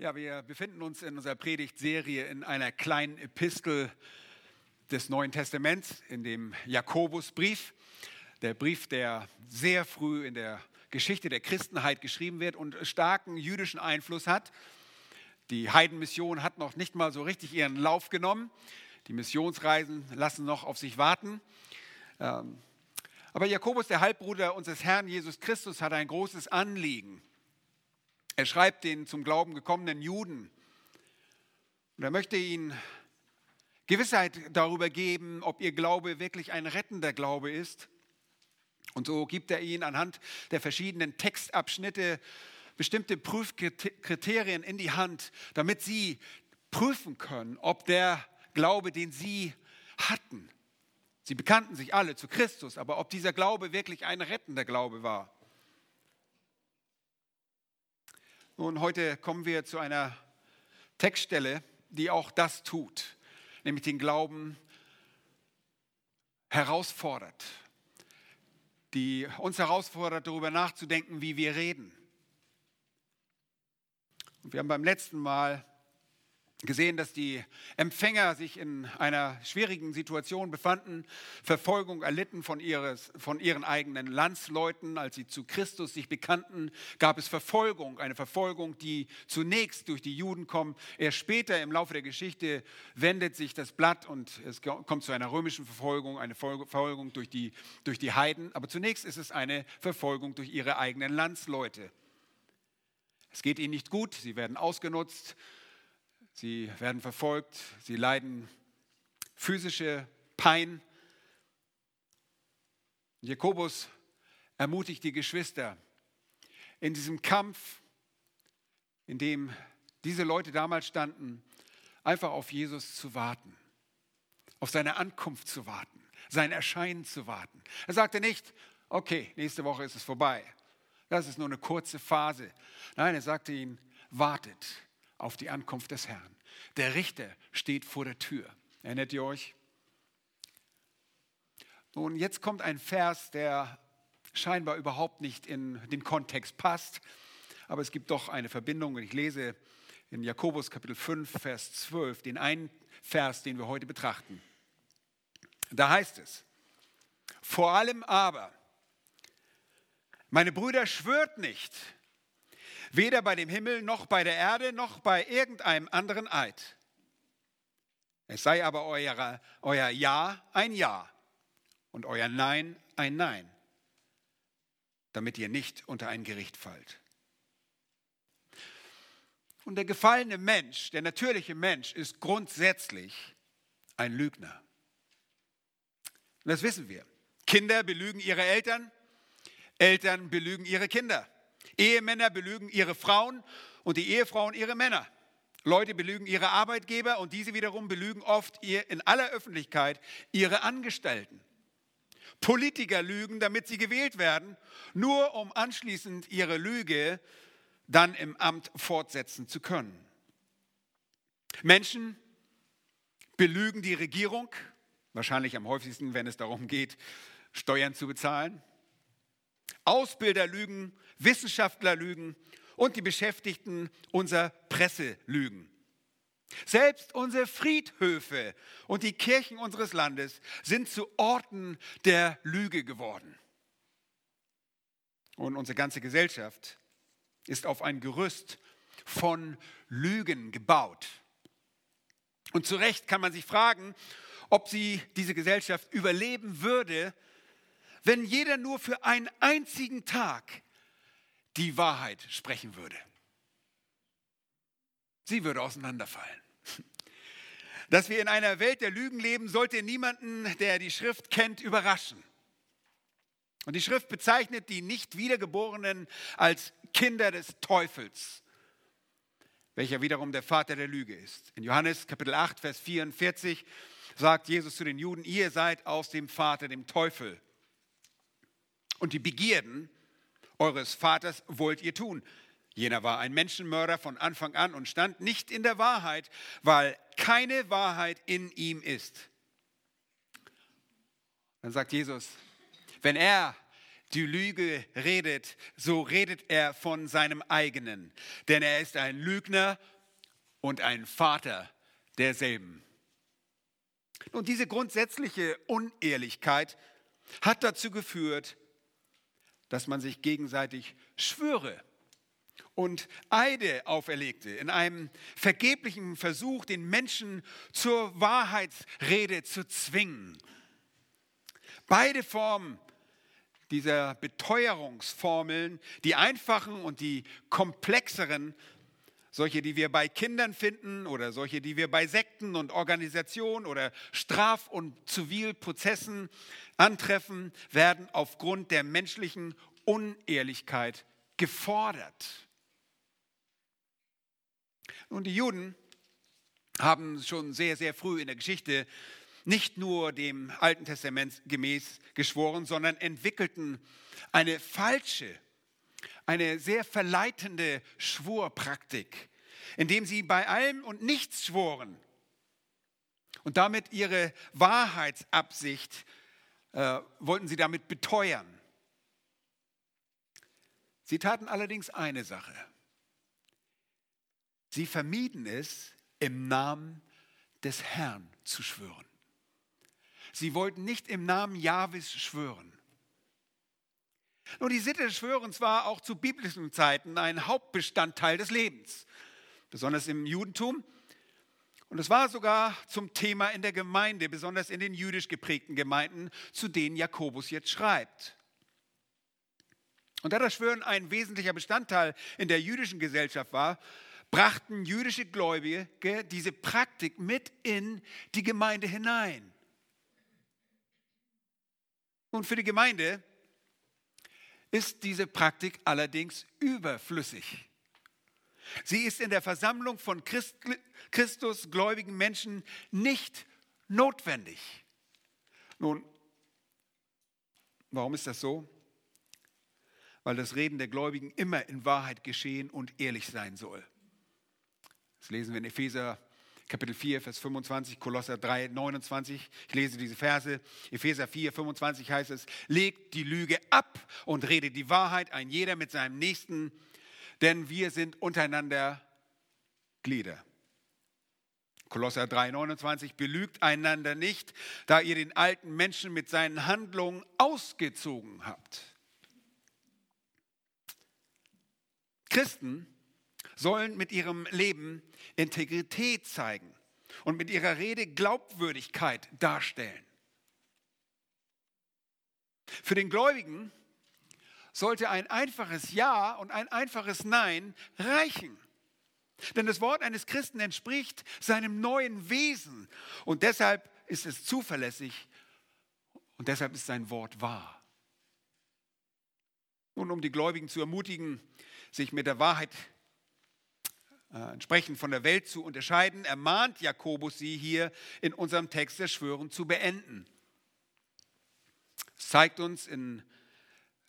Ja, wir befinden uns in unserer Predigtserie in einer kleinen Epistel des Neuen Testaments, in dem Jakobusbrief, der Brief, der sehr früh in der Geschichte der Christenheit geschrieben wird und starken jüdischen Einfluss hat. Die Heidenmission hat noch nicht mal so richtig ihren Lauf genommen. Die Missionsreisen lassen noch auf sich warten. Ähm, aber Jakobus, der Halbbruder unseres Herrn Jesus Christus, hat ein großes Anliegen er schreibt den zum Glauben gekommenen Juden. Und er möchte ihnen Gewissheit darüber geben, ob ihr Glaube wirklich ein rettender Glaube ist. Und so gibt er ihnen anhand der verschiedenen Textabschnitte bestimmte Prüfkriterien in die Hand, damit sie prüfen können, ob der Glaube, den sie hatten, sie bekannten sich alle zu Christus, aber ob dieser Glaube wirklich ein rettender Glaube war. Nun, heute kommen wir zu einer Textstelle, die auch das tut, nämlich den Glauben herausfordert, die uns herausfordert, darüber nachzudenken, wie wir reden. Und wir haben beim letzten Mal gesehen, dass die Empfänger sich in einer schwierigen Situation befanden, Verfolgung erlitten von, ihres, von ihren eigenen Landsleuten. Als sie zu Christus sich bekannten, gab es Verfolgung, eine Verfolgung, die zunächst durch die Juden kommt. Erst später im Laufe der Geschichte wendet sich das Blatt und es kommt zu einer römischen Verfolgung, eine Verfolgung durch die, durch die Heiden. Aber zunächst ist es eine Verfolgung durch ihre eigenen Landsleute. Es geht ihnen nicht gut, sie werden ausgenutzt, Sie werden verfolgt, sie leiden physische Pein. Jakobus ermutigt die Geschwister in diesem Kampf, in dem diese Leute damals standen, einfach auf Jesus zu warten, auf seine Ankunft zu warten, sein Erscheinen zu warten. Er sagte nicht, okay, nächste Woche ist es vorbei. Das ist nur eine kurze Phase. Nein, er sagte ihnen, wartet auf die Ankunft des Herrn. Der Richter steht vor der Tür. Erinnert ihr euch? Nun, jetzt kommt ein Vers, der scheinbar überhaupt nicht in den Kontext passt, aber es gibt doch eine Verbindung. Und ich lese in Jakobus Kapitel 5, Vers 12, den einen Vers, den wir heute betrachten. Da heißt es, vor allem aber, meine Brüder, schwört nicht, weder bei dem Himmel noch bei der Erde noch bei irgendeinem anderen Eid. Es sei aber euer, euer Ja ein Ja und euer Nein ein Nein, damit ihr nicht unter ein Gericht fallt. Und der gefallene Mensch, der natürliche Mensch, ist grundsätzlich ein Lügner. Und das wissen wir. Kinder belügen ihre Eltern, Eltern belügen ihre Kinder. Ehemänner belügen ihre Frauen und die Ehefrauen ihre Männer. Leute belügen ihre Arbeitgeber und diese wiederum belügen oft in aller Öffentlichkeit ihre Angestellten. Politiker lügen, damit sie gewählt werden, nur um anschließend ihre Lüge dann im Amt fortsetzen zu können. Menschen belügen die Regierung, wahrscheinlich am häufigsten, wenn es darum geht, Steuern zu bezahlen. Ausbilder lügen, Wissenschaftler lügen und die Beschäftigten unserer Presse lügen. Selbst unsere Friedhöfe und die Kirchen unseres Landes sind zu Orten der Lüge geworden. Und unsere ganze Gesellschaft ist auf ein Gerüst von Lügen gebaut. Und zu Recht kann man sich fragen, ob sie diese Gesellschaft überleben würde, wenn jeder nur für einen einzigen Tag die Wahrheit sprechen würde. Sie würde auseinanderfallen. Dass wir in einer Welt der Lügen leben, sollte niemanden, der die Schrift kennt, überraschen. Und die Schrift bezeichnet die nicht wiedergeborenen als Kinder des Teufels, welcher wiederum der Vater der Lüge ist. In Johannes Kapitel 8, Vers 44 sagt Jesus zu den Juden, ihr seid aus dem Vater, dem Teufel. Und die Begierden eures Vaters wollt ihr tun. Jener war ein Menschenmörder von Anfang an und stand nicht in der Wahrheit, weil keine Wahrheit in ihm ist. Dann sagt Jesus, wenn er die Lüge redet, so redet er von seinem eigenen. Denn er ist ein Lügner und ein Vater derselben. Und diese grundsätzliche Unehrlichkeit hat dazu geführt, dass man sich gegenseitig Schwöre und Eide auferlegte, in einem vergeblichen Versuch, den Menschen zur Wahrheitsrede zu zwingen. Beide Formen dieser Beteuerungsformeln, die einfachen und die komplexeren, solche, die wir bei Kindern finden oder solche, die wir bei Sekten und Organisationen oder Straf- und Zivilprozessen antreffen, werden aufgrund der menschlichen Unehrlichkeit gefordert. Nun, die Juden haben schon sehr, sehr früh in der Geschichte nicht nur dem Alten Testament gemäß geschworen, sondern entwickelten eine falsche, eine sehr verleitende Schwurpraktik, indem sie bei allem und nichts schworen und damit ihre Wahrheitsabsicht äh, wollten sie damit beteuern. Sie taten allerdings eine Sache. Sie vermieden es, im Namen des Herrn zu schwören. Sie wollten nicht im Namen Jahwes schwören. Nun, die Sitte des Schwörens war auch zu biblischen Zeiten ein Hauptbestandteil des Lebens, besonders im Judentum. Und es war sogar zum Thema in der Gemeinde, besonders in den jüdisch geprägten Gemeinden, zu denen Jakobus jetzt schreibt. Und da das Schwören ein wesentlicher Bestandteil in der jüdischen Gesellschaft war, brachten jüdische Gläubige diese Praktik mit in die Gemeinde hinein. Und für die Gemeinde ist diese Praktik allerdings überflüssig. Sie ist in der Versammlung von Christ, Christus gläubigen Menschen nicht notwendig. Nun, warum ist das so? Weil das Reden der Gläubigen immer in Wahrheit geschehen und ehrlich sein soll. Das lesen wir in Epheser Kapitel 4, Vers 25, Kolosser 3, 29. Ich lese diese Verse. Epheser 4, 25 heißt es, legt die Lüge ab und redet die Wahrheit, ein jeder mit seinem Nächsten, denn wir sind untereinander Glieder. Kolosser 3, 29, belügt einander nicht, da ihr den alten Menschen mit seinen Handlungen ausgezogen habt. Christen sollen mit ihrem Leben Integrität zeigen und mit ihrer Rede Glaubwürdigkeit darstellen. Für den Gläubigen sollte ein einfaches Ja und ein einfaches Nein reichen. Denn das Wort eines Christen entspricht seinem neuen Wesen und deshalb ist es zuverlässig und deshalb ist sein Wort wahr. Nun, um die Gläubigen zu ermutigen, sich mit der Wahrheit entsprechend von der Welt zu unterscheiden, ermahnt Jakobus sie hier in unserem Text der Schwören zu beenden. Es zeigt uns in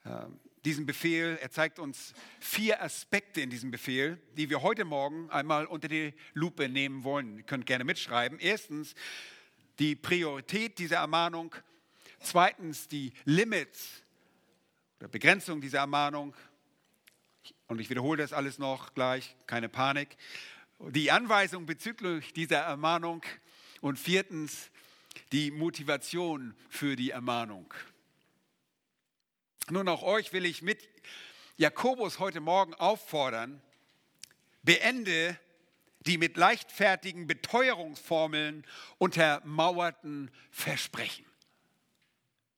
äh, diesem Befehl, er zeigt uns vier Aspekte in diesem Befehl, die wir heute Morgen einmal unter die Lupe nehmen wollen. Ihr könnt gerne mitschreiben. Erstens die Priorität dieser Ermahnung. Zweitens die Limits oder Begrenzung dieser Ermahnung. Und ich wiederhole das alles noch gleich, keine Panik. Die Anweisung bezüglich dieser Ermahnung und viertens die Motivation für die Ermahnung. Nun auch euch will ich mit Jakobus heute Morgen auffordern, beende die mit leichtfertigen Beteuerungsformeln untermauerten Versprechen.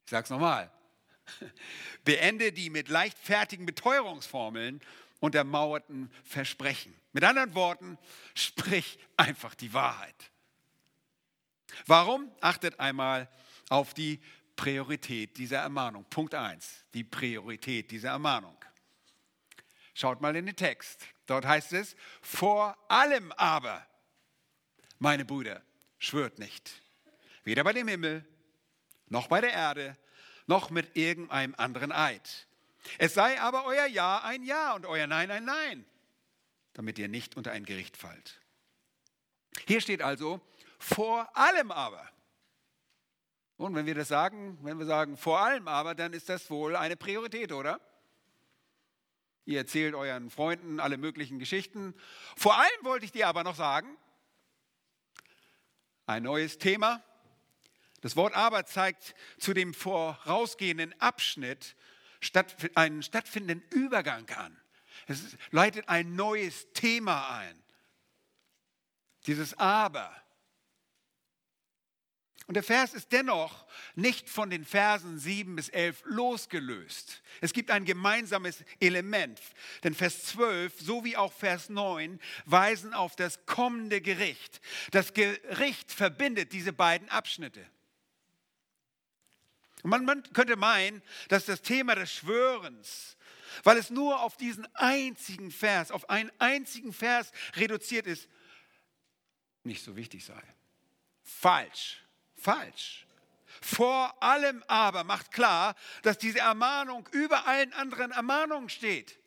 Ich sage es nochmal. Beende die mit leichtfertigen Beteuerungsformeln untermauerten Versprechen. Mit anderen Worten, sprich einfach die Wahrheit. Warum? Achtet einmal auf die Priorität dieser Ermahnung. Punkt 1, die Priorität dieser Ermahnung. Schaut mal in den Text. Dort heißt es, vor allem aber, meine Brüder, schwört nicht, weder bei dem Himmel noch bei der Erde noch mit irgendeinem anderen Eid. Es sei aber euer Ja ein Ja und euer Nein ein Nein, damit ihr nicht unter ein Gericht fallt. Hier steht also, vor allem aber. Und wenn wir das sagen, wenn wir sagen vor allem aber, dann ist das wohl eine Priorität, oder? Ihr erzählt euren Freunden alle möglichen Geschichten. Vor allem wollte ich dir aber noch sagen, ein neues Thema. Das Wort aber zeigt zu dem vorausgehenden Abschnitt einen stattfindenden Übergang an. Es leitet ein neues Thema ein. Dieses aber. Und der Vers ist dennoch nicht von den Versen 7 bis 11 losgelöst. Es gibt ein gemeinsames Element, denn Vers 12 sowie auch Vers 9 weisen auf das kommende Gericht. Das Gericht verbindet diese beiden Abschnitte. Man, könnte meinen, dass das Thema des Schwörens, weil es nur auf diesen einzigen Vers, auf einen einzigen Vers reduziert ist, nicht so wichtig sei. Falsch falsch. Vor allem aber macht klar, dass diese Ermahnung über allen anderen Ermahnungen steht.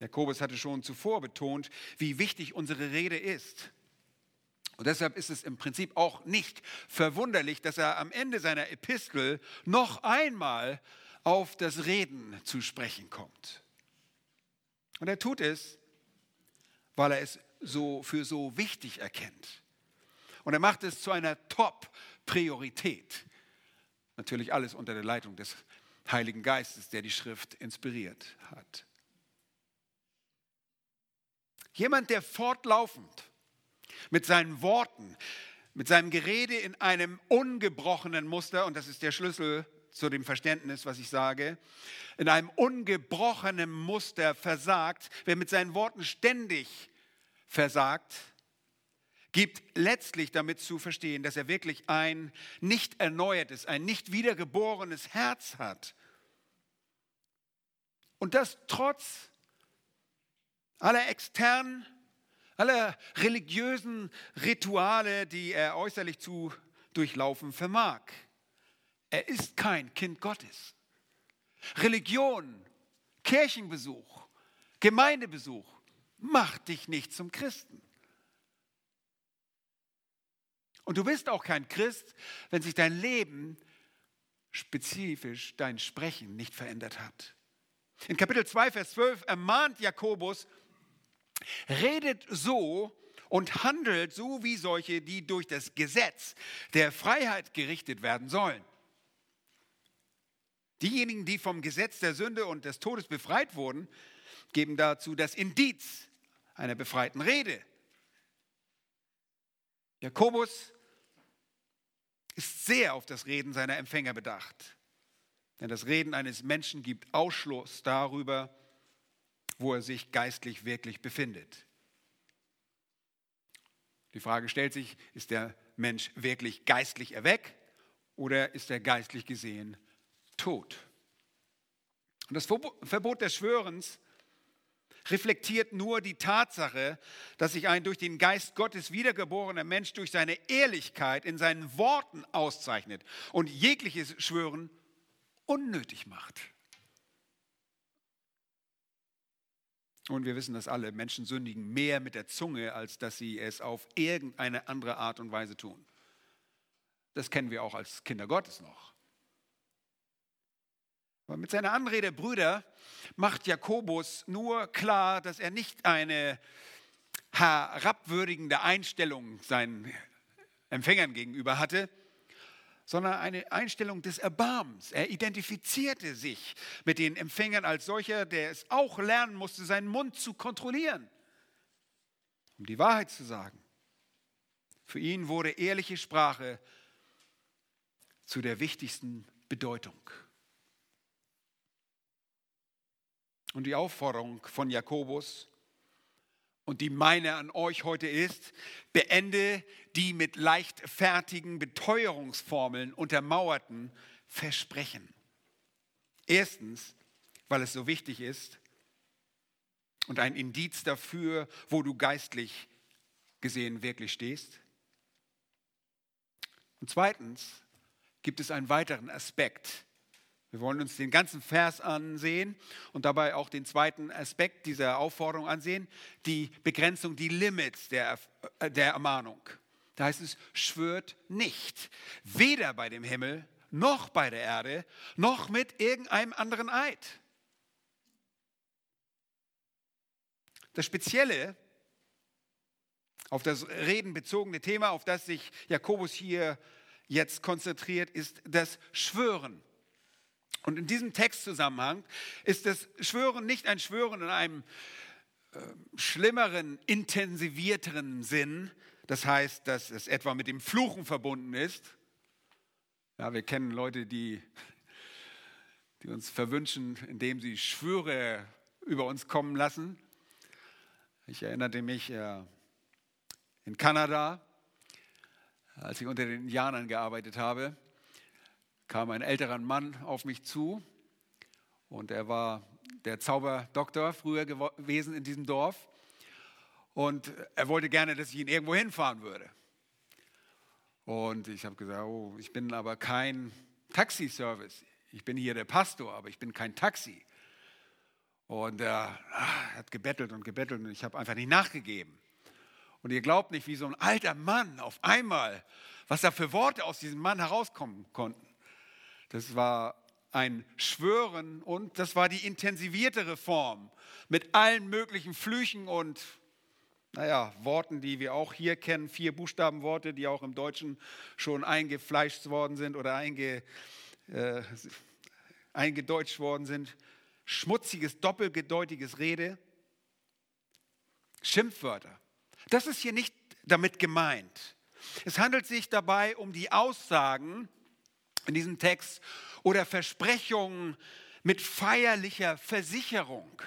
Jakobus hatte schon zuvor betont, wie wichtig unsere Rede ist. Und deshalb ist es im Prinzip auch nicht verwunderlich, dass er am Ende seiner Epistel noch einmal auf das Reden zu sprechen kommt. Und er tut es, weil er es so für so wichtig erkennt. Und er macht es zu einer Top-Priorität. Natürlich alles unter der Leitung des Heiligen Geistes, der die Schrift inspiriert hat. Jemand, der fortlaufend mit seinen Worten, mit seinem Gerede in einem ungebrochenen Muster, und das ist der Schlüssel zu dem Verständnis, was ich sage, in einem ungebrochenen Muster versagt, wer mit seinen Worten ständig versagt, gibt letztlich damit zu verstehen, dass er wirklich ein nicht erneuertes, ein nicht wiedergeborenes Herz hat. Und das trotz aller externen, aller religiösen Rituale, die er äußerlich zu durchlaufen vermag. Er ist kein Kind Gottes. Religion, Kirchenbesuch, Gemeindebesuch macht dich nicht zum Christen. Und du bist auch kein Christ, wenn sich dein Leben, spezifisch dein Sprechen, nicht verändert hat. In Kapitel 2, Vers 12 ermahnt Jakobus, redet so und handelt so wie solche, die durch das Gesetz der Freiheit gerichtet werden sollen. Diejenigen, die vom Gesetz der Sünde und des Todes befreit wurden, geben dazu das Indiz einer befreiten Rede. Jakobus ist sehr auf das Reden seiner Empfänger bedacht. Denn das Reden eines Menschen gibt Ausschluss darüber, wo er sich geistlich wirklich befindet. Die Frage stellt sich, ist der Mensch wirklich geistlich erweckt oder ist er geistlich gesehen tot? Und das Verbot des Schwörens reflektiert nur die Tatsache, dass sich ein durch den Geist Gottes wiedergeborener Mensch durch seine Ehrlichkeit in seinen Worten auszeichnet und jegliches Schwören unnötig macht. Und wir wissen das alle, Menschen sündigen mehr mit der Zunge, als dass sie es auf irgendeine andere Art und Weise tun. Das kennen wir auch als Kinder Gottes noch. Aber mit seiner Anrede Brüder macht Jakobus nur klar, dass er nicht eine herabwürdigende Einstellung seinen Empfängern gegenüber hatte, sondern eine Einstellung des Erbarmens. Er identifizierte sich mit den Empfängern als solcher, der es auch lernen musste, seinen Mund zu kontrollieren, um die Wahrheit zu sagen. Für ihn wurde ehrliche Sprache zu der wichtigsten Bedeutung. Und die Aufforderung von Jakobus und die meine an euch heute ist, beende die mit leichtfertigen Beteuerungsformeln untermauerten Versprechen. Erstens, weil es so wichtig ist und ein Indiz dafür, wo du geistlich gesehen wirklich stehst. Und zweitens gibt es einen weiteren Aspekt, wir wollen uns den ganzen Vers ansehen und dabei auch den zweiten Aspekt dieser Aufforderung ansehen, die Begrenzung, die Limits der, äh, der Ermahnung. Da heißt es, schwört nicht, weder bei dem Himmel, noch bei der Erde, noch mit irgendeinem anderen Eid. Das Spezielle auf das Reden bezogene Thema, auf das sich Jakobus hier jetzt konzentriert, ist das Schwören. Und in diesem Textzusammenhang ist das Schwören nicht ein Schwören in einem äh, schlimmeren, intensivierteren Sinn. Das heißt, dass es etwa mit dem Fluchen verbunden ist. Ja, wir kennen Leute, die, die uns verwünschen, indem sie Schwüre über uns kommen lassen. Ich erinnerte mich, äh, in Kanada, als ich unter den Indianern gearbeitet habe, kam ein älterer Mann auf mich zu und er war der Zauberdoktor früher gewesen in diesem Dorf und er wollte gerne, dass ich ihn irgendwo hinfahren würde. Und ich habe gesagt, oh, ich bin aber kein Taxiservice. Ich bin hier der Pastor, aber ich bin kein Taxi. Und er hat gebettelt und gebettelt und ich habe einfach nicht nachgegeben. Und ihr glaubt nicht, wie so ein alter Mann auf einmal, was da für Worte aus diesem Mann herauskommen konnten. Das war ein Schwören und das war die intensiviertere Form mit allen möglichen Flüchen und naja, Worten, die wir auch hier kennen, vier Buchstabenworte, die auch im Deutschen schon eingefleischt worden sind oder einge, äh, eingedeutscht worden sind. Schmutziges, doppelgedeutiges Rede, Schimpfwörter. Das ist hier nicht damit gemeint. Es handelt sich dabei um die Aussagen in diesem Text oder Versprechungen mit feierlicher Versicherung,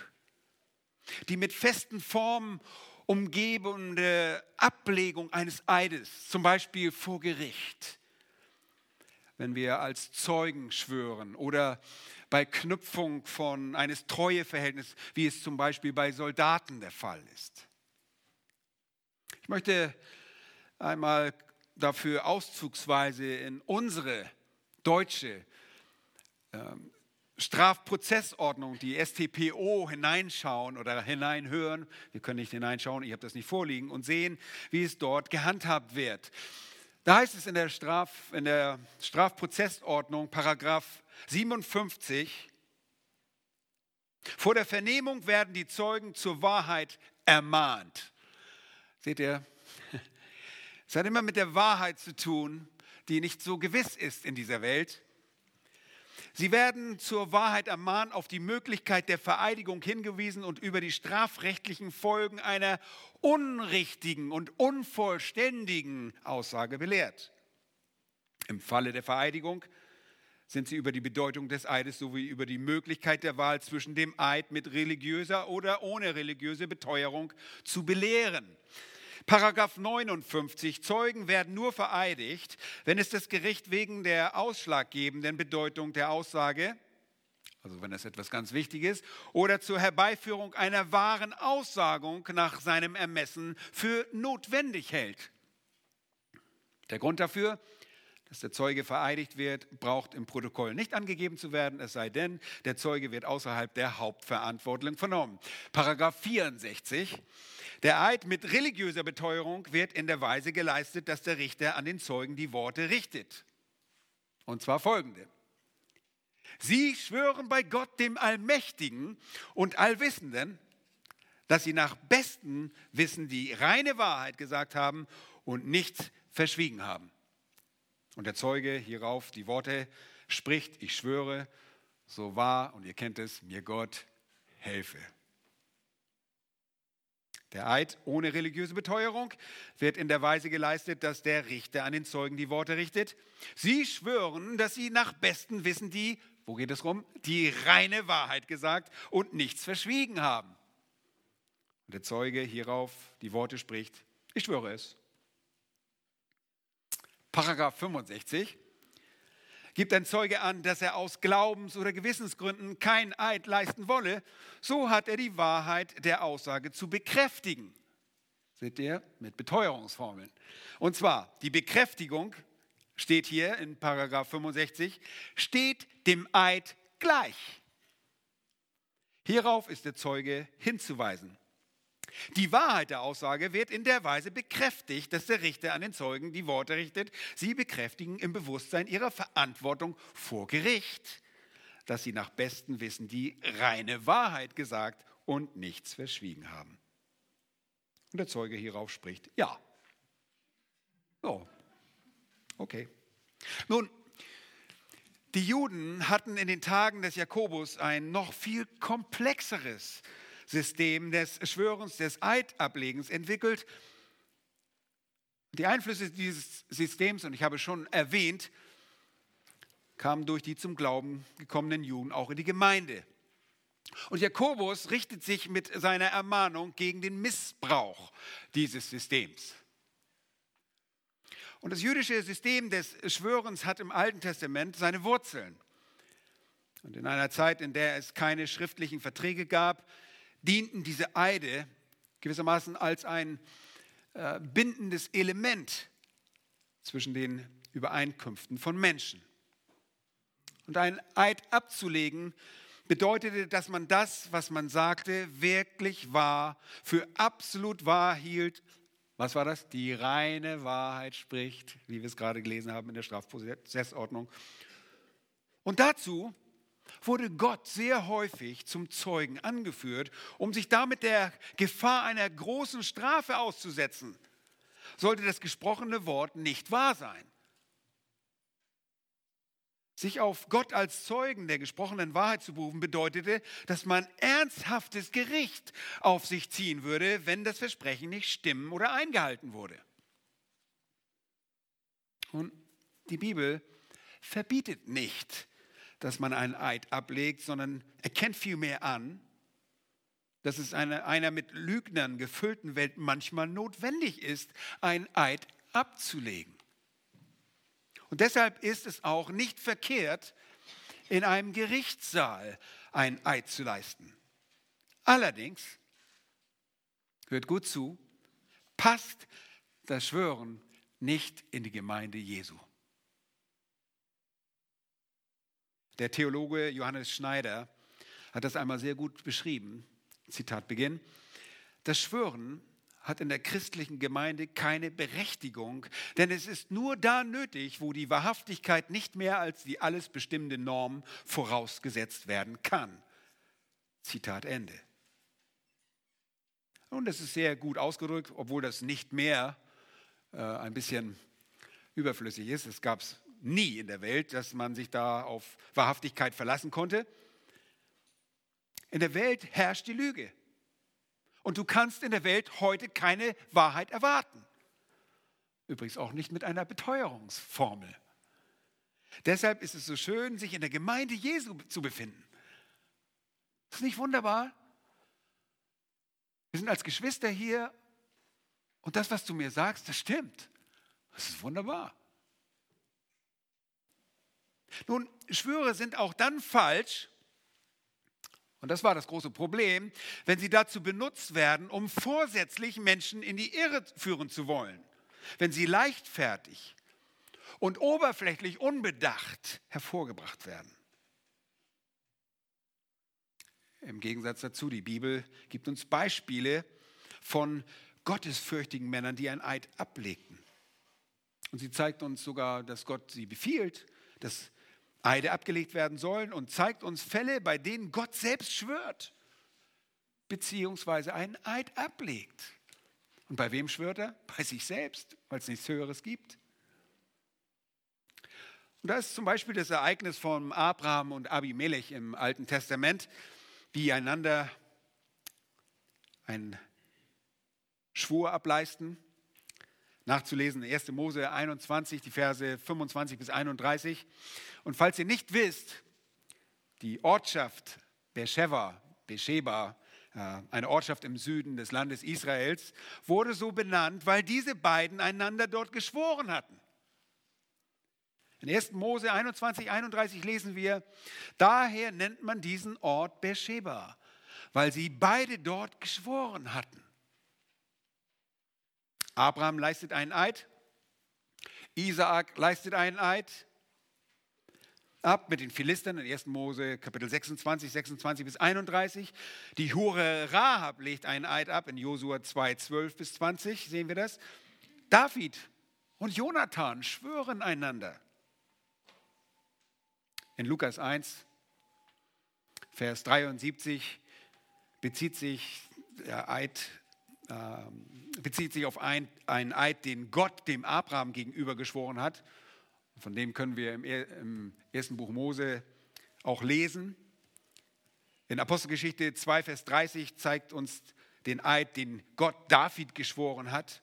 die mit festen Formen umgebende Ablegung eines Eides, zum Beispiel vor Gericht, wenn wir als Zeugen schwören oder bei Knüpfung von eines Treueverhältnisses, wie es zum Beispiel bei Soldaten der Fall ist. Ich möchte einmal dafür auszugsweise in unsere deutsche ähm, Strafprozessordnung, die StPO, hineinschauen oder hineinhören. Wir können nicht hineinschauen, ich habe das nicht vorliegen und sehen, wie es dort gehandhabt wird. Da heißt es in der, Straf, in der Strafprozessordnung, Paragraph 57, vor der Vernehmung werden die Zeugen zur Wahrheit ermahnt. Seht ihr? Es hat immer mit der Wahrheit zu tun, die nicht so gewiss ist in dieser Welt. Sie werden zur Wahrheit ermahnt, auf die Möglichkeit der Vereidigung hingewiesen und über die strafrechtlichen Folgen einer unrichtigen und unvollständigen Aussage belehrt. Im Falle der Vereidigung sind sie über die Bedeutung des Eides sowie über die Möglichkeit der Wahl zwischen dem Eid mit religiöser oder ohne religiöse Beteuerung zu belehren. Paragraph 59. Zeugen werden nur vereidigt, wenn es das Gericht wegen der ausschlaggebenden Bedeutung der Aussage, also wenn es etwas ganz Wichtiges, oder zur Herbeiführung einer wahren Aussagung nach seinem Ermessen für notwendig hält. Der Grund dafür, dass der Zeuge vereidigt wird, braucht im Protokoll nicht angegeben zu werden, es sei denn, der Zeuge wird außerhalb der Hauptverantwortung vernommen. Paragraph 64. Der Eid mit religiöser Beteuerung wird in der Weise geleistet, dass der Richter an den Zeugen die Worte richtet. Und zwar folgende. Sie schwören bei Gott, dem Allmächtigen und Allwissenden, dass sie nach bestem Wissen die reine Wahrheit gesagt haben und nichts verschwiegen haben. Und der Zeuge hierauf die Worte spricht, ich schwöre, so wahr, und ihr kennt es, mir Gott helfe. Der Eid ohne religiöse Beteuerung wird in der Weise geleistet, dass der Richter an den Zeugen die Worte richtet. Sie schwören, dass sie nach bestem Wissen die, wo geht es rum, die reine Wahrheit gesagt und nichts verschwiegen haben. Und der Zeuge hierauf die Worte spricht, ich schwöre es. Paragraph 65 gibt ein Zeuge an, dass er aus Glaubens- oder Gewissensgründen kein Eid leisten wolle, so hat er die Wahrheit der Aussage zu bekräftigen. Seht ihr? Mit Beteuerungsformeln. Und zwar, die Bekräftigung steht hier in Paragraph 65, steht dem Eid gleich. Hierauf ist der Zeuge hinzuweisen. Die Wahrheit der Aussage wird in der Weise bekräftigt, dass der Richter an den Zeugen die Worte richtet. Sie bekräftigen im Bewusstsein ihrer Verantwortung vor Gericht, dass sie nach bestem Wissen die reine Wahrheit gesagt und nichts verschwiegen haben. Und der Zeuge hierauf spricht, ja. So, okay. Nun, die Juden hatten in den Tagen des Jakobus ein noch viel komplexeres System des Schwörens, des Eidablegens entwickelt. Die Einflüsse dieses Systems, und ich habe schon erwähnt, kamen durch die zum Glauben gekommenen Juden auch in die Gemeinde. Und Jakobus richtet sich mit seiner Ermahnung gegen den Missbrauch dieses Systems. Und das jüdische System des Schwörens hat im Alten Testament seine Wurzeln. Und in einer Zeit, in der es keine schriftlichen Verträge gab, dienten diese Eide gewissermaßen als ein äh, bindendes Element zwischen den Übereinkünften von Menschen. Und ein Eid abzulegen bedeutete, dass man das, was man sagte, wirklich wahr, für absolut wahr hielt. Was war das? Die reine Wahrheit spricht, wie wir es gerade gelesen haben in der Strafprozessordnung. Und dazu wurde Gott sehr häufig zum Zeugen angeführt, um sich damit der Gefahr einer großen Strafe auszusetzen. Sollte das gesprochene Wort nicht wahr sein. Sich auf Gott als Zeugen der gesprochenen Wahrheit zu berufen, bedeutete, dass man ernsthaftes Gericht auf sich ziehen würde, wenn das Versprechen nicht stimmen oder eingehalten wurde. Und die Bibel verbietet nicht, dass man einen Eid ablegt, sondern erkennt vielmehr an, dass es eine, einer mit Lügnern gefüllten Welt manchmal notwendig ist, einen Eid abzulegen. Und deshalb ist es auch nicht verkehrt, in einem Gerichtssaal einen Eid zu leisten. Allerdings, hört gut zu, passt das Schwören nicht in die Gemeinde Jesu. Der Theologe Johannes Schneider hat das einmal sehr gut beschrieben. Zitat Beginn. Das Schwören hat in der christlichen Gemeinde keine Berechtigung, denn es ist nur da nötig, wo die Wahrhaftigkeit nicht mehr als die alles bestimmende Norm vorausgesetzt werden kann. Zitat Ende. Und das ist sehr gut ausgedrückt, obwohl das nicht mehr äh, ein bisschen überflüssig ist. Es gab es nie in der Welt, dass man sich da auf Wahrhaftigkeit verlassen konnte. In der Welt herrscht die Lüge. Und du kannst in der Welt heute keine Wahrheit erwarten. Übrigens auch nicht mit einer Beteuerungsformel. Deshalb ist es so schön, sich in der Gemeinde Jesu zu befinden. Ist nicht wunderbar? Wir sind als Geschwister hier und das, was du mir sagst, das stimmt. Das ist wunderbar. Nun, Schwüre sind auch dann falsch, und das war das große Problem, wenn sie dazu benutzt werden, um vorsätzlich Menschen in die Irre führen zu wollen. Wenn sie leichtfertig und oberflächlich unbedacht hervorgebracht werden. Im Gegensatz dazu, die Bibel gibt uns Beispiele von gottesfürchtigen Männern, die ein Eid ablegten. Und sie zeigt uns sogar, dass Gott sie befiehlt, dass Eide abgelegt werden sollen und zeigt uns Fälle, bei denen Gott selbst schwört, beziehungsweise einen Eid ablegt. Und bei wem schwört er? Bei sich selbst, weil es nichts Höheres gibt. Und da ist zum Beispiel das Ereignis von Abraham und Abimelech im Alten Testament, die einander einen Schwur ableisten. Nachzulesen in 1. Mose 21, die Verse 25 bis 31. Und falls ihr nicht wisst, die Ortschaft Beersheba, Beersheba, äh, eine Ortschaft im Süden des Landes Israels, wurde so benannt, weil diese beiden einander dort geschworen hatten. In 1. Mose 21, 31 lesen wir, daher nennt man diesen Ort Beersheba, weil sie beide dort geschworen hatten. Abraham leistet einen Eid, Isaak leistet einen Eid, ab mit den Philistern in 1. Mose Kapitel 26, 26 bis 31. Die Hure Rahab legt einen Eid ab in Josua 2, 12 bis 20, sehen wir das. David und Jonathan schwören einander. In Lukas 1, Vers 73 bezieht sich der Eid bezieht sich auf ein, einen Eid, den Gott dem Abraham gegenüber geschworen hat. Von dem können wir im, im ersten Buch Mose auch lesen. In Apostelgeschichte 2, Vers 30 zeigt uns den Eid, den Gott David geschworen hat.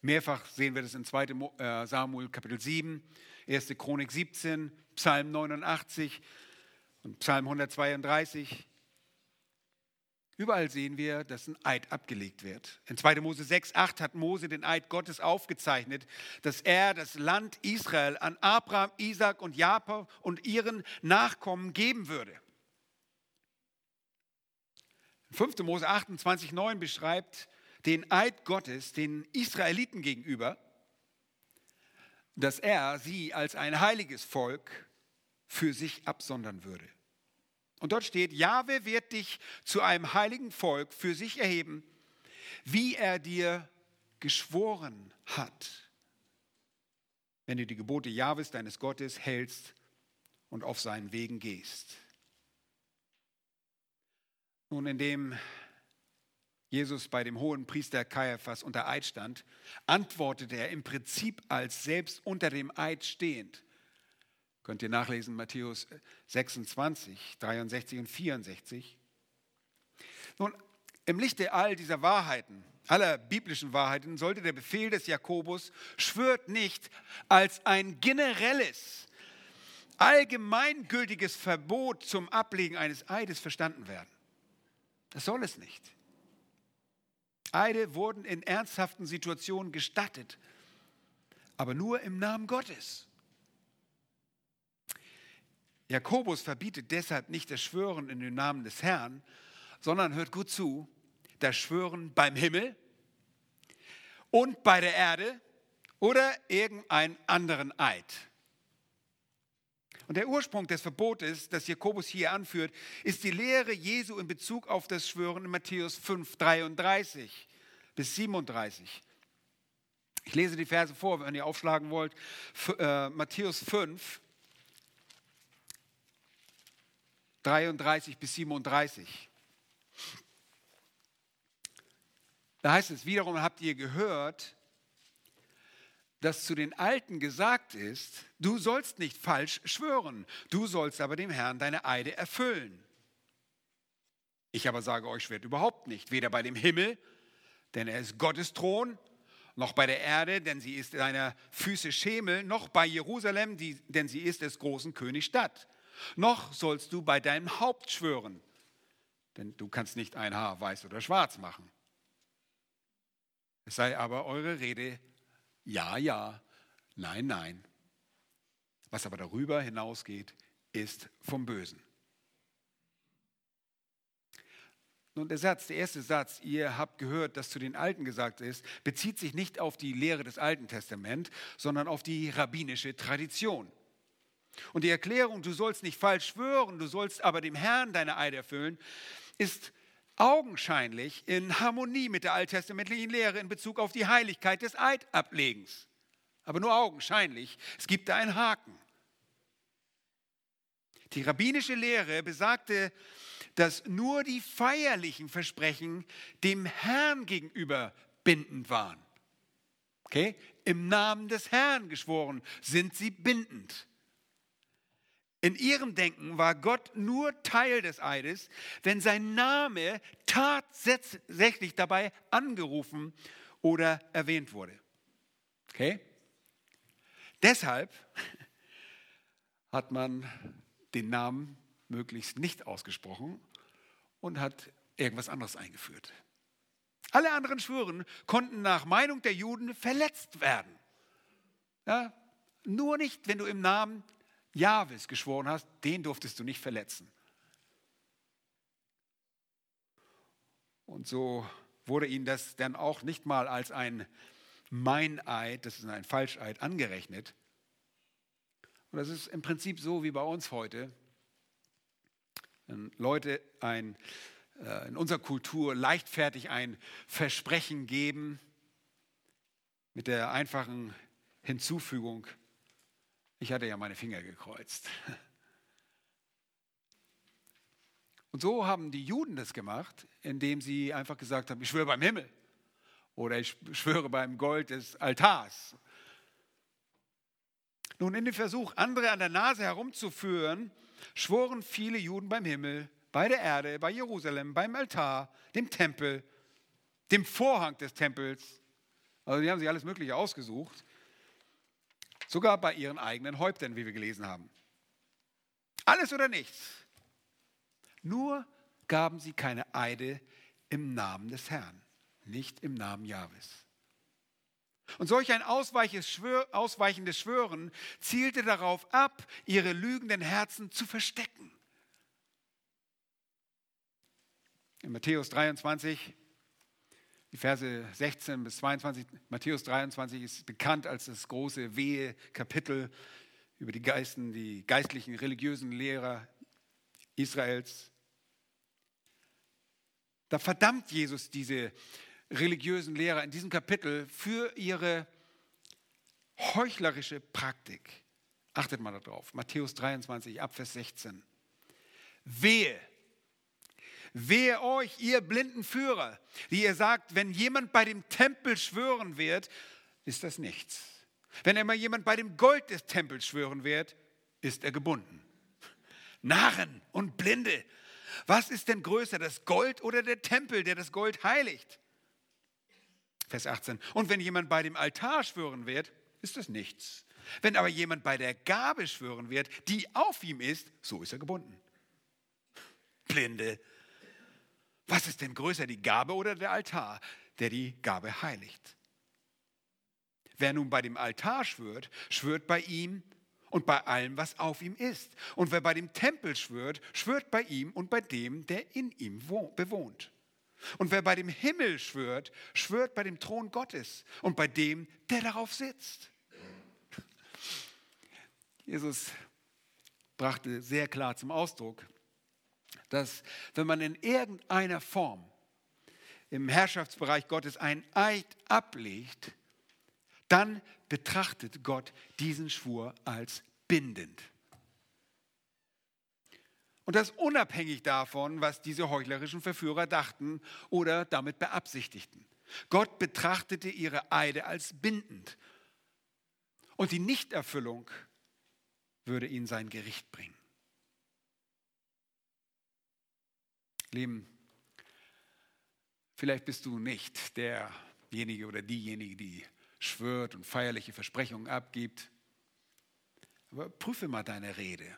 Mehrfach sehen wir das in 2. Äh, Samuel Kapitel 7, 1. Chronik 17, Psalm 89 und Psalm 132. Überall sehen wir, dass ein Eid abgelegt wird. In 2. Mose 6, 8 hat Mose den Eid Gottes aufgezeichnet, dass er das Land Israel an Abraham, Isaac und Jakob und ihren Nachkommen geben würde. 5. Mose 28, 9 beschreibt den Eid Gottes den Israeliten gegenüber, dass er sie als ein heiliges Volk für sich absondern würde. Und dort steht, Jahwe wird dich zu einem heiligen Volk für sich erheben, wie er dir geschworen hat, wenn du die Gebote Jahwes deines Gottes hältst und auf seinen Wegen gehst. Nun, indem Jesus bei dem hohen Priester Kaiaphas unter Eid stand, antwortete er im Prinzip als selbst unter dem Eid stehend. Könnt ihr nachlesen, Matthäus 26, 63 und 64. Nun, im Lichte all dieser Wahrheiten, aller biblischen Wahrheiten, sollte der Befehl des Jakobus, schwört nicht als ein generelles, allgemeingültiges Verbot zum Ablegen eines Eides verstanden werden. Das soll es nicht. Eide wurden in ernsthaften Situationen gestattet, aber nur im Namen Gottes. Jakobus verbietet deshalb nicht das Schwören in den Namen des Herrn, sondern hört gut zu, das Schwören beim Himmel und bei der Erde oder irgendeinen anderen Eid. Und der Ursprung des Verbotes, das Jakobus hier anführt, ist die Lehre Jesu in Bezug auf das Schwören in Matthäus 5, 33 bis 37. Ich lese die Verse vor, wenn ihr aufschlagen wollt. Äh, Matthäus 5, 33 bis 37. Da heißt es, wiederum habt ihr gehört, dass zu den Alten gesagt ist, du sollst nicht falsch schwören, du sollst aber dem Herrn deine Eide erfüllen. Ich aber sage euch, schwert überhaupt nicht, weder bei dem Himmel, denn er ist Gottes Thron, noch bei der Erde, denn sie ist deiner Füße Schemel, noch bei Jerusalem, die, denn sie ist des großen Königs Stadt. Noch sollst du bei deinem Haupt schwören, denn du kannst nicht ein Haar weiß oder schwarz machen. Es sei aber eure Rede ja, ja, nein, nein. Was aber darüber hinausgeht, ist vom Bösen. Nun, der Satz, der erste Satz, ihr habt gehört, dass zu den Alten gesagt ist, bezieht sich nicht auf die Lehre des Alten Testaments, sondern auf die rabbinische Tradition. Und die Erklärung, du sollst nicht falsch schwören, du sollst aber dem Herrn deine Eide erfüllen, ist augenscheinlich in Harmonie mit der alttestamentlichen Lehre in Bezug auf die Heiligkeit des Eidablegens. Aber nur augenscheinlich. Es gibt da einen Haken. Die rabbinische Lehre besagte, dass nur die feierlichen Versprechen dem Herrn gegenüber bindend waren. Okay? Im Namen des Herrn geschworen sind sie bindend. In ihrem Denken war Gott nur Teil des Eides, wenn sein Name tatsächlich dabei angerufen oder erwähnt wurde. Okay? Deshalb hat man den Namen möglichst nicht ausgesprochen und hat irgendwas anderes eingeführt. Alle anderen Schwüren konnten nach Meinung der Juden verletzt werden. Ja, nur nicht, wenn du im Namen Jahwes geschworen hast, den durftest du nicht verletzen. Und so wurde ihnen das dann auch nicht mal als ein Meineid, das ist ein Falscheid, angerechnet. Und das ist im Prinzip so wie bei uns heute. Wenn Leute ein, äh, in unserer Kultur leichtfertig ein Versprechen geben mit der einfachen Hinzufügung, ich hatte ja meine Finger gekreuzt. Und so haben die Juden das gemacht, indem sie einfach gesagt haben, ich schwöre beim Himmel oder ich schwöre beim Gold des Altars. Nun, in dem Versuch, andere an der Nase herumzuführen, schworen viele Juden beim Himmel, bei der Erde, bei Jerusalem, beim Altar, dem Tempel, dem Vorhang des Tempels. Also die haben sich alles Mögliche ausgesucht. Sogar bei ihren eigenen Häuptern, wie wir gelesen haben. Alles oder nichts. Nur gaben sie keine Eide im Namen des Herrn, nicht im Namen Jahwes. Und solch ein ausweichendes Schwören zielte darauf ab, ihre lügenden Herzen zu verstecken. In Matthäus 23, die Verse 16 bis 22, Matthäus 23 ist bekannt als das große Wehe-Kapitel über die Geisten, die geistlichen religiösen Lehrer Israels. Da verdammt Jesus diese religiösen Lehrer in diesem Kapitel für ihre heuchlerische Praktik. Achtet mal darauf. Matthäus 23, Abvers 16. Wehe, wehe euch, ihr blinden Führer, die ihr sagt, wenn jemand bei dem Tempel schwören wird, ist das nichts. Wenn immer jemand bei dem Gold des Tempels schwören wird, ist er gebunden. Narren und Blinde, was ist denn größer, das Gold oder der Tempel, der das Gold heiligt? Vers 18. Und wenn jemand bei dem Altar schwören wird, ist das nichts. Wenn aber jemand bei der Gabe schwören wird, die auf ihm ist, so ist er gebunden. Blinde. Was ist denn größer, die Gabe oder der Altar, der die Gabe heiligt? Wer nun bei dem Altar schwört, schwört bei ihm und bei allem, was auf ihm ist. Und wer bei dem Tempel schwört, schwört bei ihm und bei dem, der in ihm bewohnt. Und wer bei dem Himmel schwört, schwört bei dem Thron Gottes und bei dem, der darauf sitzt. Jesus brachte sehr klar zum Ausdruck, dass wenn man in irgendeiner Form im Herrschaftsbereich Gottes einen Eid ablegt, dann betrachtet Gott diesen Schwur als bindend. Und das unabhängig davon, was diese heuchlerischen Verführer dachten oder damit beabsichtigten. Gott betrachtete ihre Eide als bindend. Und die Nichterfüllung würde ihnen sein Gericht bringen. Lieben, vielleicht bist du nicht derjenige oder diejenige, die schwört und feierliche Versprechungen abgibt. Aber prüfe mal deine Rede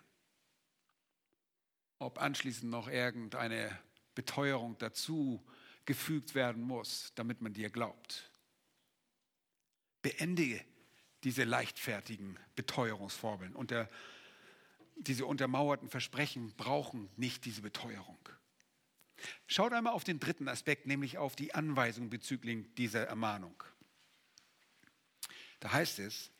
ob anschließend noch irgendeine Beteuerung dazu gefügt werden muss, damit man dir glaubt. Beendige diese leichtfertigen Beteuerungsformeln. Und der, diese untermauerten Versprechen brauchen nicht diese Beteuerung. Schaut einmal auf den dritten Aspekt, nämlich auf die Anweisung bezüglich dieser Ermahnung. Da heißt es,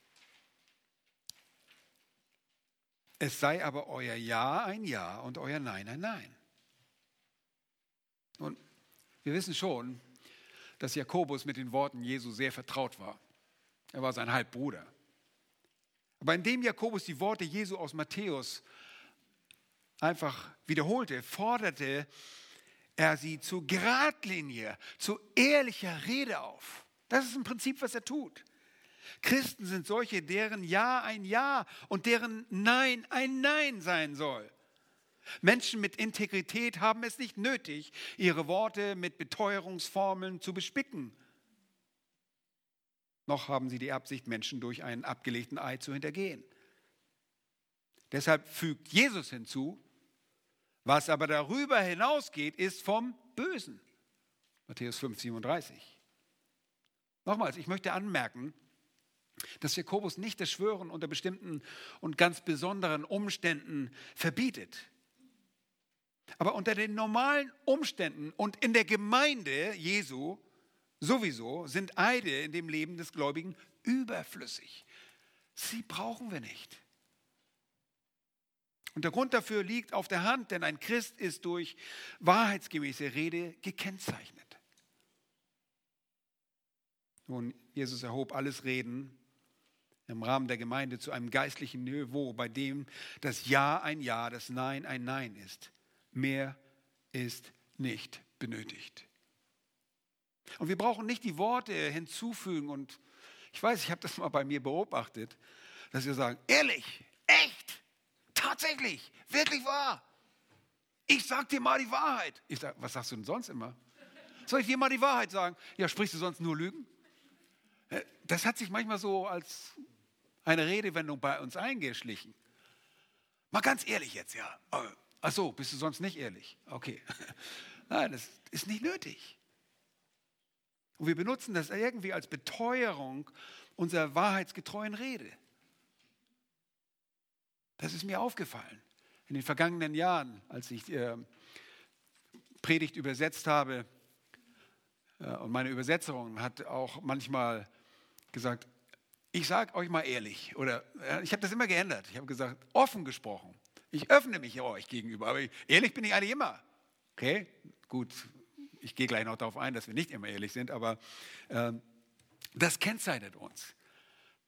Es sei aber euer Ja ein Ja und euer Nein ein Nein. Und wir wissen schon, dass Jakobus mit den Worten Jesu sehr vertraut war. Er war sein Halbbruder. Aber indem Jakobus die Worte Jesu aus Matthäus einfach wiederholte, forderte er sie zu Gradlinie, zu ehrlicher Rede auf. Das ist im Prinzip, was er tut. Christen sind solche, deren Ja ein Ja und deren Nein ein Nein sein soll. Menschen mit Integrität haben es nicht nötig, ihre Worte mit Beteuerungsformeln zu bespicken. Noch haben sie die Absicht, Menschen durch einen abgelegten Ei zu hintergehen. Deshalb fügt Jesus hinzu, was aber darüber hinausgeht, ist vom Bösen. Matthäus 5, 37. Nochmals, ich möchte anmerken, dass Jakobus nicht das Schwören unter bestimmten und ganz besonderen Umständen verbietet. Aber unter den normalen Umständen und in der Gemeinde Jesu sowieso sind Eide in dem Leben des Gläubigen überflüssig. Sie brauchen wir nicht. Und der Grund dafür liegt auf der Hand, denn ein Christ ist durch wahrheitsgemäße Rede gekennzeichnet. Nun, Jesus erhob alles Reden im Rahmen der Gemeinde zu einem geistlichen Niveau, bei dem das Ja ein Ja, das Nein ein Nein ist. Mehr ist nicht benötigt. Und wir brauchen nicht die Worte hinzufügen. Und ich weiß, ich habe das mal bei mir beobachtet, dass wir sagen, ehrlich, echt, tatsächlich, wirklich wahr. Ich sag dir mal die Wahrheit. Ich sage, was sagst du denn sonst immer? Soll ich dir mal die Wahrheit sagen? Ja, sprichst du sonst nur Lügen? Das hat sich manchmal so als eine Redewendung bei uns eingeschlichen. Mal ganz ehrlich jetzt, ja. Ach so, bist du sonst nicht ehrlich? Okay. Nein, das ist nicht nötig. Und wir benutzen das irgendwie als Beteuerung unserer wahrheitsgetreuen Rede. Das ist mir aufgefallen in den vergangenen Jahren, als ich äh, Predigt übersetzt habe. Äh, und meine Übersetzerin hat auch manchmal gesagt, ich sage euch mal ehrlich, oder äh, ich habe das immer geändert. Ich habe gesagt, offen gesprochen. Ich öffne mich euch gegenüber, aber ehrlich bin ich eigentlich immer. Okay, gut, ich gehe gleich noch darauf ein, dass wir nicht immer ehrlich sind, aber äh, das kennzeichnet uns.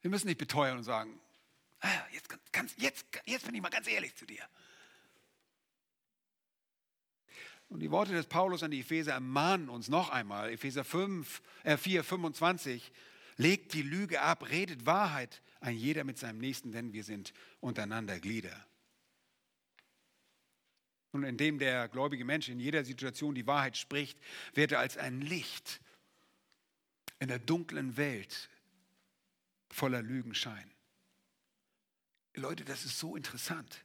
Wir müssen nicht beteuern und sagen, jetzt, ganz, jetzt, jetzt bin ich mal ganz ehrlich zu dir. Und die Worte des Paulus an die Epheser ermahnen uns noch einmal, Epheser 5, äh 4, 25, legt die Lüge ab, redet Wahrheit, ein jeder mit seinem Nächsten, denn wir sind untereinander Glieder. Und indem der gläubige Mensch in jeder Situation die Wahrheit spricht, wird er als ein Licht in der dunklen Welt voller Lügen scheinen. Leute, das ist so interessant.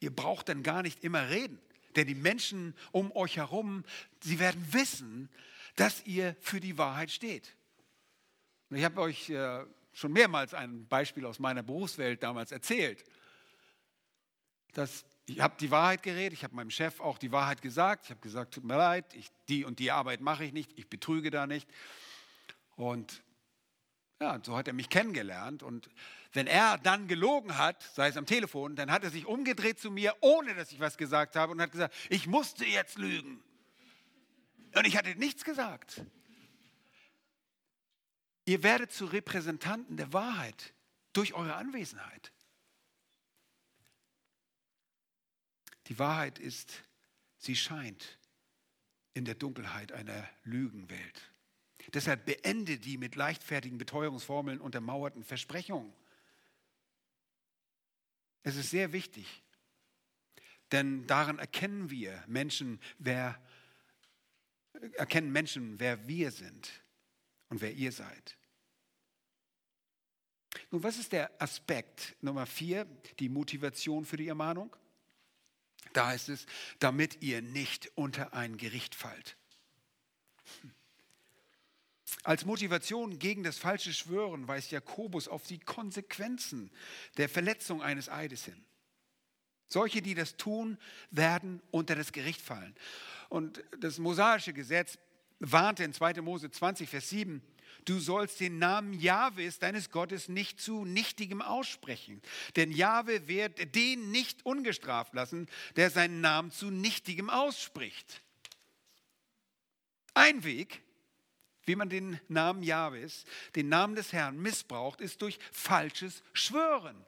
Ihr braucht dann gar nicht immer reden, denn die Menschen um euch herum, sie werden wissen, dass ihr für die Wahrheit steht. Und ich habe euch äh, schon mehrmals ein Beispiel aus meiner Berufswelt damals erzählt, dass ich habe die Wahrheit geredet, ich habe meinem Chef auch die Wahrheit gesagt. Ich habe gesagt, tut mir leid, ich, die und die Arbeit mache ich nicht, ich betrüge da nicht. Und ja, so hat er mich kennengelernt. Und wenn er dann gelogen hat, sei es am Telefon, dann hat er sich umgedreht zu mir, ohne dass ich was gesagt habe, und hat gesagt, ich musste jetzt lügen. Und ich hatte nichts gesagt. Ihr werdet zu Repräsentanten der Wahrheit durch eure Anwesenheit. Die Wahrheit ist, sie scheint in der Dunkelheit einer Lügenwelt. Deshalb beende die mit leichtfertigen Beteuerungsformeln untermauerten Versprechungen. Es ist sehr wichtig, denn daran erkennen wir Menschen, wer erkennen Menschen, wer wir sind und wer ihr seid. Nun, was ist der Aspekt Nummer vier, die Motivation für die Ermahnung? Da heißt es, damit ihr nicht unter ein Gericht fallt. Als Motivation gegen das falsche Schwören weist Jakobus auf die Konsequenzen der Verletzung eines Eides hin. Solche, die das tun, werden unter das Gericht fallen. Und das mosaische Gesetz warnte in 2. Mose 20, Vers 7, Du sollst den Namen Jahwes, deines Gottes, nicht zu nichtigem aussprechen. Denn Jahwe wird den nicht ungestraft lassen, der seinen Namen zu nichtigem ausspricht. Ein Weg, wie man den Namen Jahwes, den Namen des Herrn missbraucht, ist durch falsches Schwören.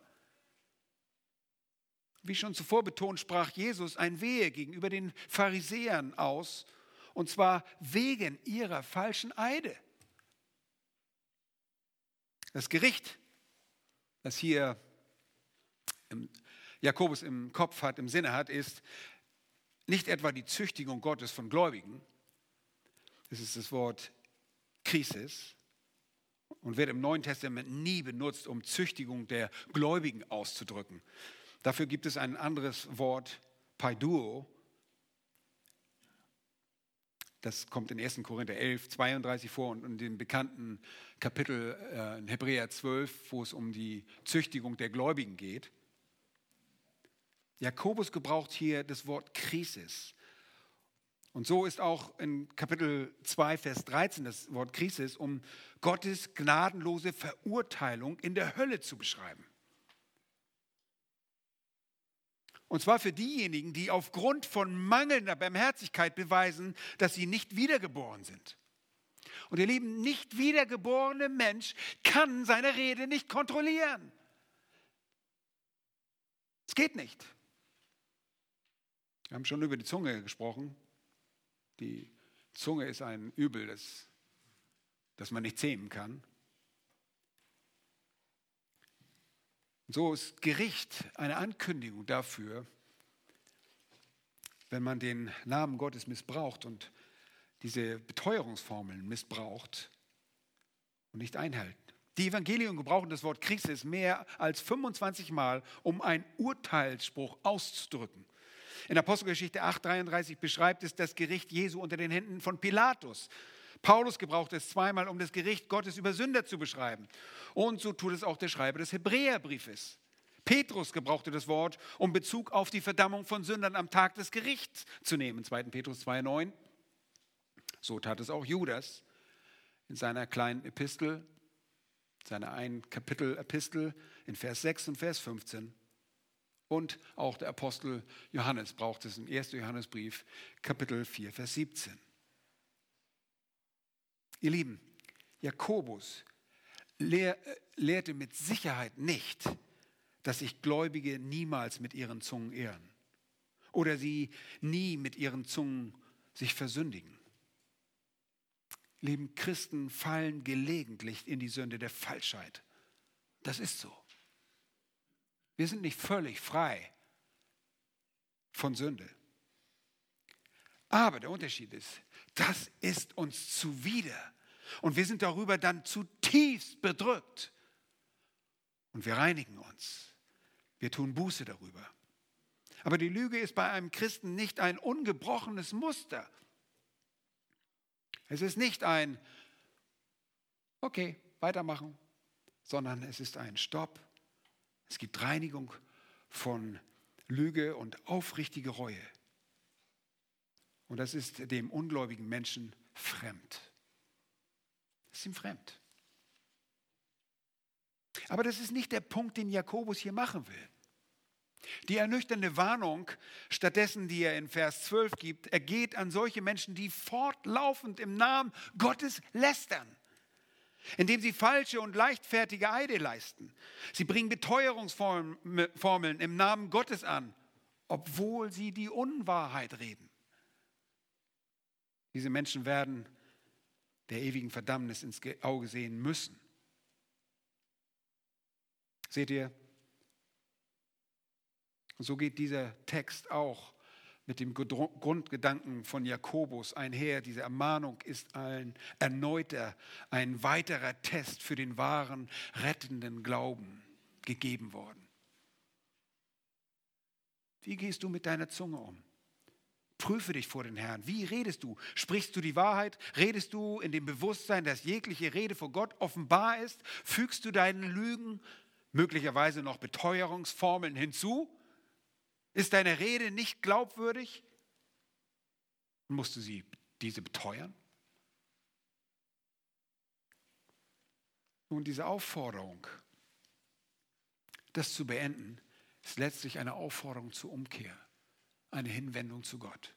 Wie schon zuvor betont, sprach Jesus ein Wehe gegenüber den Pharisäern aus, und zwar wegen ihrer falschen Eide. Das Gericht, das hier Jakobus im Kopf hat, im Sinne hat, ist nicht etwa die Züchtigung Gottes von Gläubigen. Es ist das Wort Krisis und wird im Neuen Testament nie benutzt, um Züchtigung der Gläubigen auszudrücken. Dafür gibt es ein anderes Wort, Paiduo, das kommt in 1. Korinther 11, 32 vor und in dem bekannten Kapitel äh, in Hebräer 12, wo es um die Züchtigung der Gläubigen geht. Jakobus gebraucht hier das Wort Krisis. Und so ist auch in Kapitel 2, Vers 13 das Wort Krisis, um Gottes gnadenlose Verurteilung in der Hölle zu beschreiben. Und zwar für diejenigen, die aufgrund von mangelnder Barmherzigkeit beweisen, dass sie nicht wiedergeboren sind. Und ihr Lieben, nicht wiedergeborene Mensch kann seine Rede nicht kontrollieren. Es geht nicht. Wir haben schon über die Zunge gesprochen. Die Zunge ist ein Übel, das, das man nicht zähmen kann. So ist Gericht eine Ankündigung dafür, wenn man den Namen Gottes missbraucht und diese Beteuerungsformeln missbraucht und nicht einhält. Die Evangelien gebrauchen das Wort Krisis mehr als 25 Mal, um einen Urteilsspruch auszudrücken. In Apostelgeschichte 8,33 beschreibt es das Gericht Jesu unter den Händen von Pilatus. Paulus gebraucht es zweimal, um das Gericht Gottes über Sünder zu beschreiben. Und so tut es auch der Schreiber des Hebräerbriefes. Petrus gebrauchte das Wort, um Bezug auf die Verdammung von Sündern am Tag des Gerichts zu nehmen. 2. Petrus 2,9. So tat es auch Judas in seiner kleinen Epistel, seiner ein Kapitel Epistel in Vers 6 und Vers 15. Und auch der Apostel Johannes braucht es im 1. Johannesbrief, Kapitel 4, Vers 17. Ihr Lieben, Jakobus lehr, lehrte mit Sicherheit nicht, dass sich Gläubige niemals mit ihren Zungen ehren oder sie nie mit ihren Zungen sich versündigen. Lieben Christen fallen gelegentlich in die Sünde der Falschheit. Das ist so. Wir sind nicht völlig frei von Sünde. Aber der Unterschied ist, das ist uns zuwider. Und wir sind darüber dann zutiefst bedrückt. Und wir reinigen uns. Wir tun Buße darüber. Aber die Lüge ist bei einem Christen nicht ein ungebrochenes Muster. Es ist nicht ein, okay, weitermachen, sondern es ist ein Stopp. Es gibt Reinigung von Lüge und aufrichtige Reue. Und das ist dem ungläubigen Menschen fremd. Das ist ihm fremd. Aber das ist nicht der Punkt, den Jakobus hier machen will. Die ernüchternde Warnung stattdessen, die er in Vers 12 gibt, ergeht an solche Menschen, die fortlaufend im Namen Gottes lästern, indem sie falsche und leichtfertige Eide leisten. Sie bringen Beteuerungsformeln im Namen Gottes an, obwohl sie die Unwahrheit reden. Diese Menschen werden der ewigen Verdammnis ins Auge sehen müssen. Seht ihr, so geht dieser Text auch mit dem Grundgedanken von Jakobus einher. Diese Ermahnung ist ein erneuter, ein weiterer Test für den wahren, rettenden Glauben gegeben worden. Wie gehst du mit deiner Zunge um? Prüfe dich vor den Herrn. Wie redest du? Sprichst du die Wahrheit? Redest du in dem Bewusstsein, dass jegliche Rede vor Gott offenbar ist? Fügst du deinen Lügen möglicherweise noch Beteuerungsformeln hinzu? Ist deine Rede nicht glaubwürdig? Musst du sie, diese beteuern? Nun, diese Aufforderung, das zu beenden, ist letztlich eine Aufforderung zur Umkehr, eine Hinwendung zu Gott.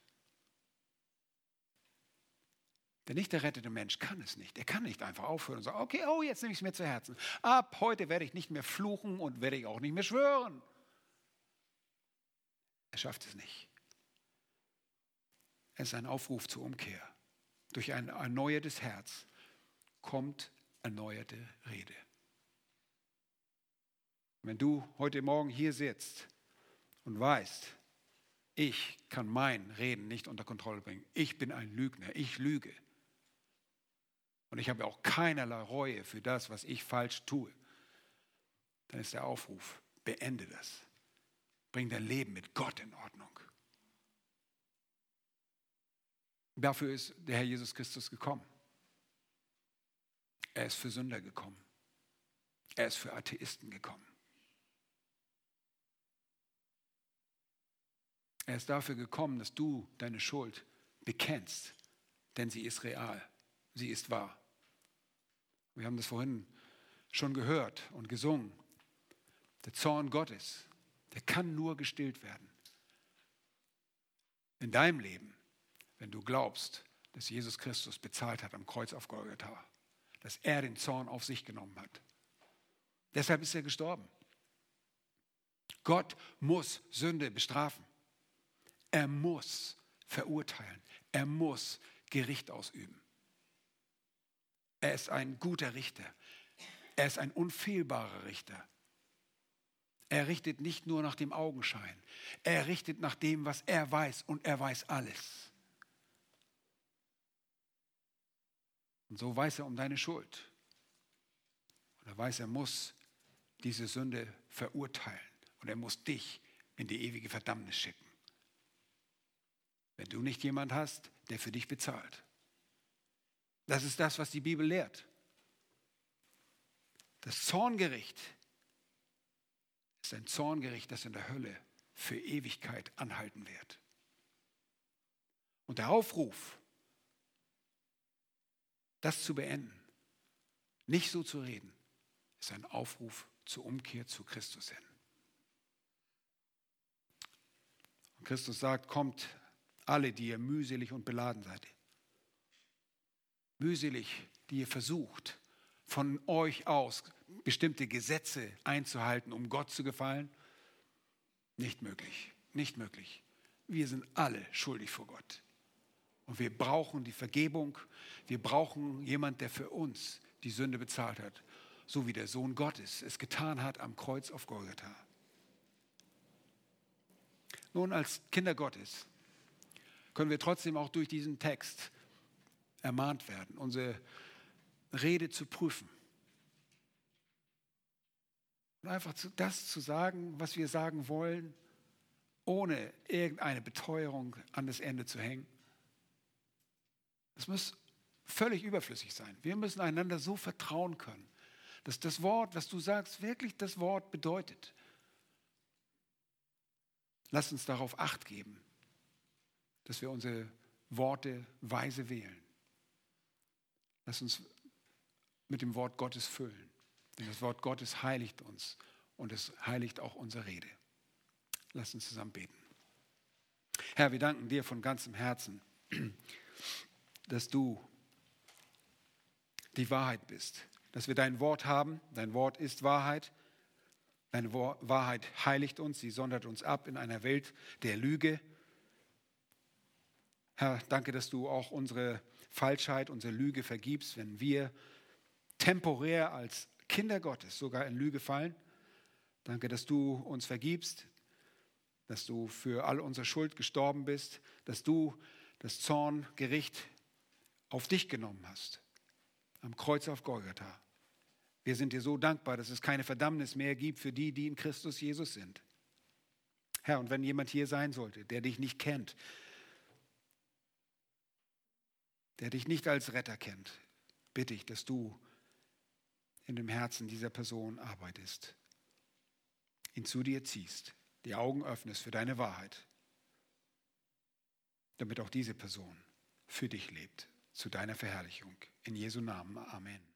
Der nicht errettete Mensch kann es nicht. Er kann nicht einfach aufhören und sagen, okay, oh, jetzt nehme ich es mir zu Herzen. Ab heute werde ich nicht mehr fluchen und werde ich auch nicht mehr schwören. Er schafft es nicht. Es ist ein Aufruf zur Umkehr. Durch ein erneuertes Herz kommt erneuerte Rede. Wenn du heute Morgen hier sitzt und weißt, ich kann mein Reden nicht unter Kontrolle bringen, ich bin ein Lügner, ich lüge und ich habe auch keinerlei Reue für das, was ich falsch tue, dann ist der Aufruf, beende das. Bring dein Leben mit Gott in Ordnung. Dafür ist der Herr Jesus Christus gekommen. Er ist für Sünder gekommen. Er ist für Atheisten gekommen. Er ist dafür gekommen, dass du deine Schuld bekennst, denn sie ist real, sie ist wahr. Wir haben das vorhin schon gehört und gesungen. Der Zorn Gottes, der kann nur gestillt werden. In deinem Leben, wenn du glaubst, dass Jesus Christus bezahlt hat am Kreuz auf Golgatha, dass er den Zorn auf sich genommen hat. Deshalb ist er gestorben. Gott muss Sünde bestrafen. Er muss verurteilen. Er muss Gericht ausüben. Er ist ein guter Richter. Er ist ein unfehlbarer Richter. Er richtet nicht nur nach dem Augenschein. Er richtet nach dem, was er weiß und er weiß alles. Und so weiß er um deine Schuld. Und er weiß, er muss diese Sünde verurteilen. Und er muss dich in die ewige Verdammnis schicken. Wenn du nicht jemand hast, der für dich bezahlt. Das ist das, was die Bibel lehrt. Das Zorngericht ein Zorngericht, das in der Hölle für Ewigkeit anhalten wird. Und der Aufruf, das zu beenden, nicht so zu reden, ist ein Aufruf zur Umkehr zu Christus hin. Und Christus sagt, kommt alle, die ihr mühselig und beladen seid. Mühselig, die ihr versucht, von euch aus bestimmte Gesetze einzuhalten, um Gott zu gefallen. Nicht möglich, nicht möglich. Wir sind alle schuldig vor Gott. Und wir brauchen die Vergebung. Wir brauchen jemand, der für uns die Sünde bezahlt hat, so wie der Sohn Gottes es getan hat am Kreuz auf Golgatha. Nun, als Kinder Gottes können wir trotzdem auch durch diesen Text ermahnt werden, unsere Rede zu prüfen. Und einfach das zu sagen, was wir sagen wollen, ohne irgendeine Beteuerung an das Ende zu hängen. Das muss völlig überflüssig sein. Wir müssen einander so vertrauen können, dass das Wort, was du sagst, wirklich das Wort bedeutet. Lass uns darauf acht geben, dass wir unsere Worte weise wählen. Lass uns mit dem Wort Gottes füllen. Denn das Wort Gottes heiligt uns und es heiligt auch unsere Rede. Lass uns zusammen beten. Herr, wir danken dir von ganzem Herzen, dass du die Wahrheit bist, dass wir dein Wort haben. Dein Wort ist Wahrheit. Deine Wahrheit heiligt uns, sie sondert uns ab in einer Welt der Lüge. Herr, danke, dass du auch unsere Falschheit, unsere Lüge vergibst, wenn wir temporär als Kinder Gottes sogar in Lüge fallen. Danke, dass du uns vergibst, dass du für all unsere Schuld gestorben bist, dass du das Zorngericht auf dich genommen hast, am Kreuz auf Golgatha. Wir sind dir so dankbar, dass es keine Verdammnis mehr gibt für die, die in Christus Jesus sind. Herr, und wenn jemand hier sein sollte, der dich nicht kennt, der dich nicht als Retter kennt, bitte ich, dass du in dem Herzen dieser Person arbeitest, ihn zu dir ziehst, die Augen öffnest für deine Wahrheit, damit auch diese Person für dich lebt, zu deiner Verherrlichung. In Jesu Namen. Amen.